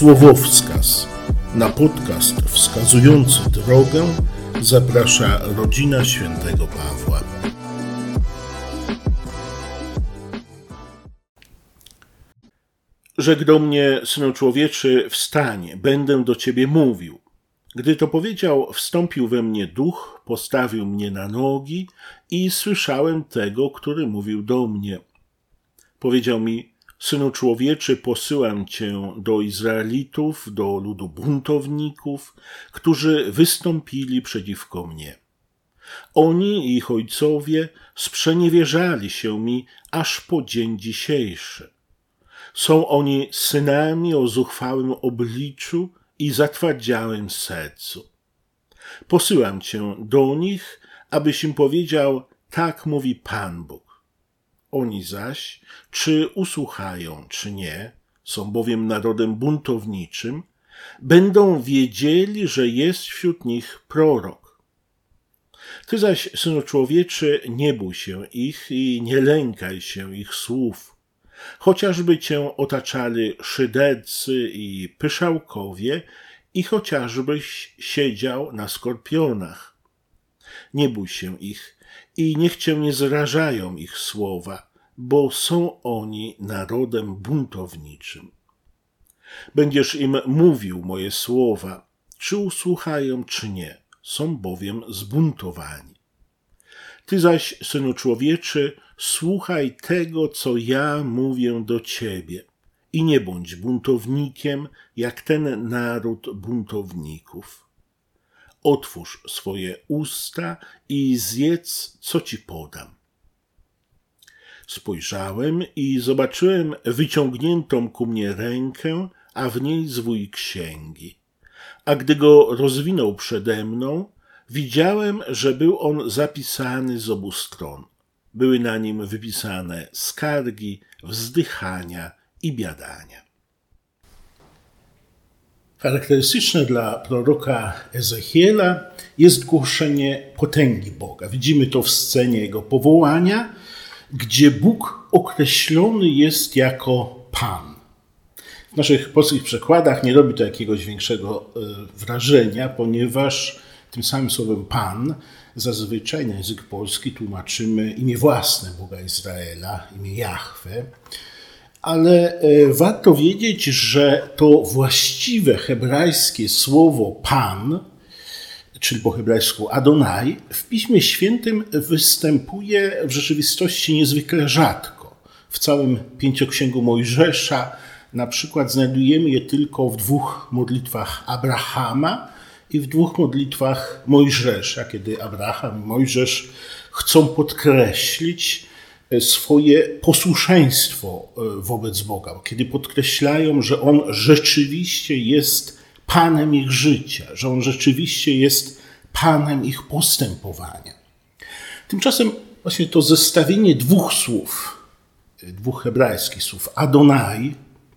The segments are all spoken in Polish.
Słowowskaz. Na podcast wskazujący drogę zaprasza rodzina świętego Pawła. Rzekł do mnie, synu człowieczy, wstań, będę do ciebie mówił. Gdy to powiedział, wstąpił we mnie duch, postawił mnie na nogi i słyszałem tego, który mówił do mnie. Powiedział mi, Synu człowieczy, posyłam cię do Izraelitów, do ludu buntowników, którzy wystąpili przeciwko mnie. Oni i ich ojcowie sprzeniewierzali się mi aż po dzień dzisiejszy. Są oni synami o zuchwałym obliczu i zatwardziałym sercu. Posyłam cię do nich, abyś im powiedział, tak mówi Pan Bóg. Oni zaś, czy usłuchają, czy nie, są bowiem narodem buntowniczym, będą wiedzieli, że jest wśród nich prorok. Ty zaś, synu człowieczy, nie bój się ich i nie lękaj się ich słów. Chociażby cię otaczali szydercy i pyszałkowie, i chociażbyś siedział na skorpionach. Nie bój się ich, i niech cię nie zrażają ich słowa, bo są oni narodem buntowniczym. Będziesz im mówił moje słowa, czy usłuchają, czy nie, są bowiem zbuntowani. Ty zaś, synu człowieczy, słuchaj tego, co ja mówię do ciebie, i nie bądź buntownikiem, jak ten naród buntowników otwórz swoje usta i zjedz, co ci podam. Spojrzałem i zobaczyłem wyciągniętą ku mnie rękę, a w niej zwój księgi. A gdy go rozwinął przede mną, widziałem, że był on zapisany z obu stron. Były na nim wypisane skargi, wzdychania i biadania. Charakterystyczne dla proroka Ezechiela jest głoszenie potęgi Boga. Widzimy to w scenie jego powołania, gdzie Bóg określony jest jako Pan. W naszych polskich przekładach nie robi to jakiegoś większego e, wrażenia, ponieważ tym samym słowem Pan zazwyczaj na język polski tłumaczymy imię własne Boga Izraela, imię Jahwe ale e, warto wiedzieć, że to właściwe hebrajskie słowo Pan, czyli po hebrajsku Adonai, w Piśmie Świętym występuje w rzeczywistości niezwykle rzadko. W całym pięcioksięgu Mojżesza na przykład znajdujemy je tylko w dwóch modlitwach Abrahama i w dwóch modlitwach Mojżesza, kiedy Abraham i Mojżesz chcą podkreślić, swoje posłuszeństwo e, wobec Boga, kiedy podkreślają, że On rzeczywiście jest Panem ich życia, że On rzeczywiście jest Panem ich postępowania. Tymczasem właśnie to zestawienie dwóch słów, e, dwóch hebrajskich słów, Adonai,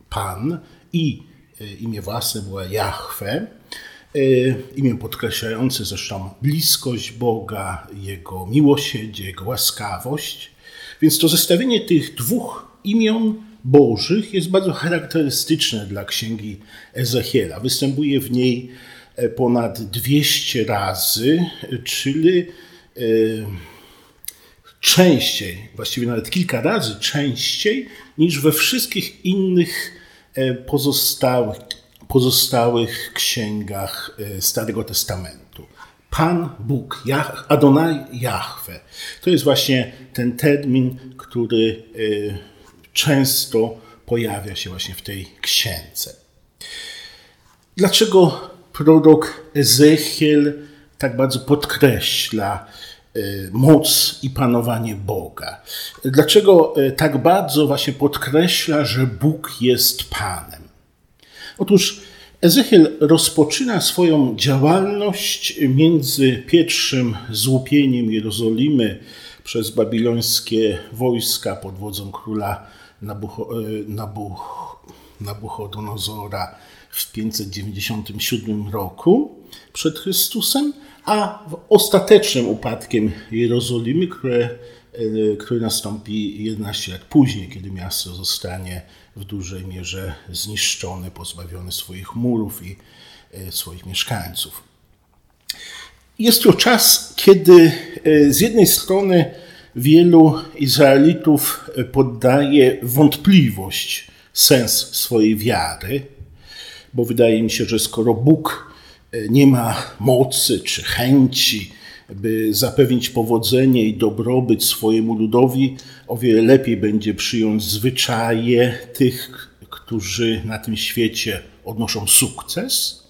Pan i e, imię własne była Jahwe, imię podkreślające zresztą bliskość Boga, Jego miłosierdzie, Jego łaskawość, więc to zestawienie tych dwóch imion Bożych jest bardzo charakterystyczne dla księgi Ezechiela. Występuje w niej e, ponad 200 razy, czyli e, częściej, właściwie nawet kilka razy częściej niż we wszystkich innych e, pozostałych, pozostałych księgach Starego Testamentu. Pan Bóg, Adonai Jahwe. To jest właśnie ten termin, który y, często pojawia się właśnie w tej księdze. Dlaczego prorok Ezechiel tak bardzo podkreśla y, moc i panowanie Boga? Dlaczego y, tak bardzo właśnie podkreśla, że Bóg jest Panem? Otóż Ezechiel rozpoczyna swoją działalność między pierwszym złupieniem Jerozolimy przez babilońskie wojska pod wodzą króla Nabucho, e, Nabuch, Nabuchodonozora w 597 roku przed Chrystusem, a ostatecznym upadkiem Jerozolimy, które który nastąpi 11 lat później, kiedy miasto zostanie w dużej mierze zniszczone, pozbawione swoich murów i swoich mieszkańców. Jest to czas, kiedy z jednej strony wielu Izraelitów poddaje wątpliwość sens swojej wiary, bo wydaje mi się, że skoro Bóg nie ma mocy czy chęci, by zapewnić powodzenie i dobrobyt swojemu ludowi, o wiele lepiej będzie przyjąć zwyczaje tych, którzy na tym świecie odnoszą sukces.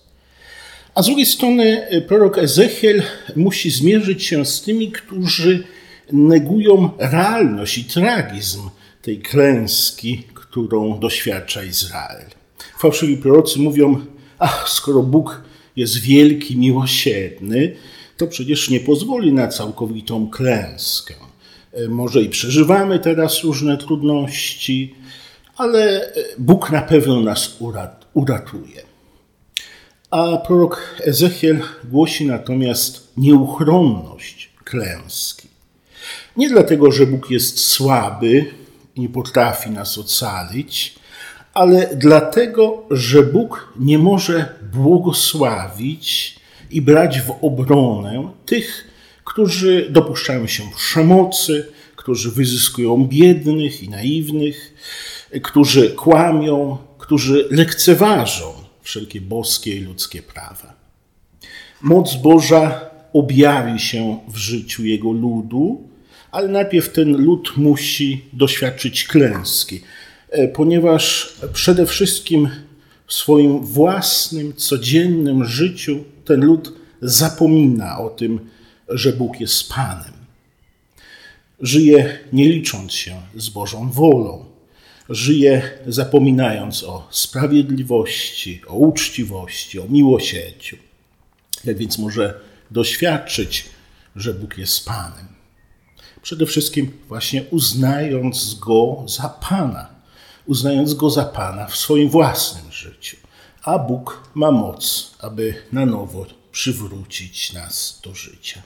A z drugiej strony e, prorok Ezechiel musi zmierzyć się z tymi, którzy negują realność i tragizm tej klęski, którą doświadcza Izrael. Fałszywi prorocy mówią, ach, skoro Bóg jest wielki, miłosierny, to przecież nie pozwoli na całkowitą klęskę. E, może i przeżywamy teraz różne trudności, ale Bóg na pewno nas uratuje. A prorok Ezechiel głosi natomiast nieuchronność klęski. Nie dlatego, że Bóg jest słaby, nie potrafi nas ocalić, ale dlatego, że Bóg nie może błogosławić i brać w obronę tych, którzy dopuszczają się przemocy, którzy wyzyskują biednych i naiwnych, którzy kłamią, którzy lekceważą wszelkie boskie i ludzkie prawa. Moc Boża objawi się w życiu Jego ludu, ale najpierw ten lud musi doświadczyć klęski, e, ponieważ przede wszystkim w swoim własnym, codziennym życiu ten lud zapomina o tym, że Bóg jest Panem. Żyje nie licząc się z Bożą wolą. Żyje zapominając o sprawiedliwości, o uczciwości, o miłosierdziu. Jak więc może doświadczyć, że Bóg jest Panem? Przede wszystkim właśnie uznając Go za Pana, uznając Go za Pana w swoim własnym życiu. A Bóg ma moc, aby na nowo przywrócić nas do życia.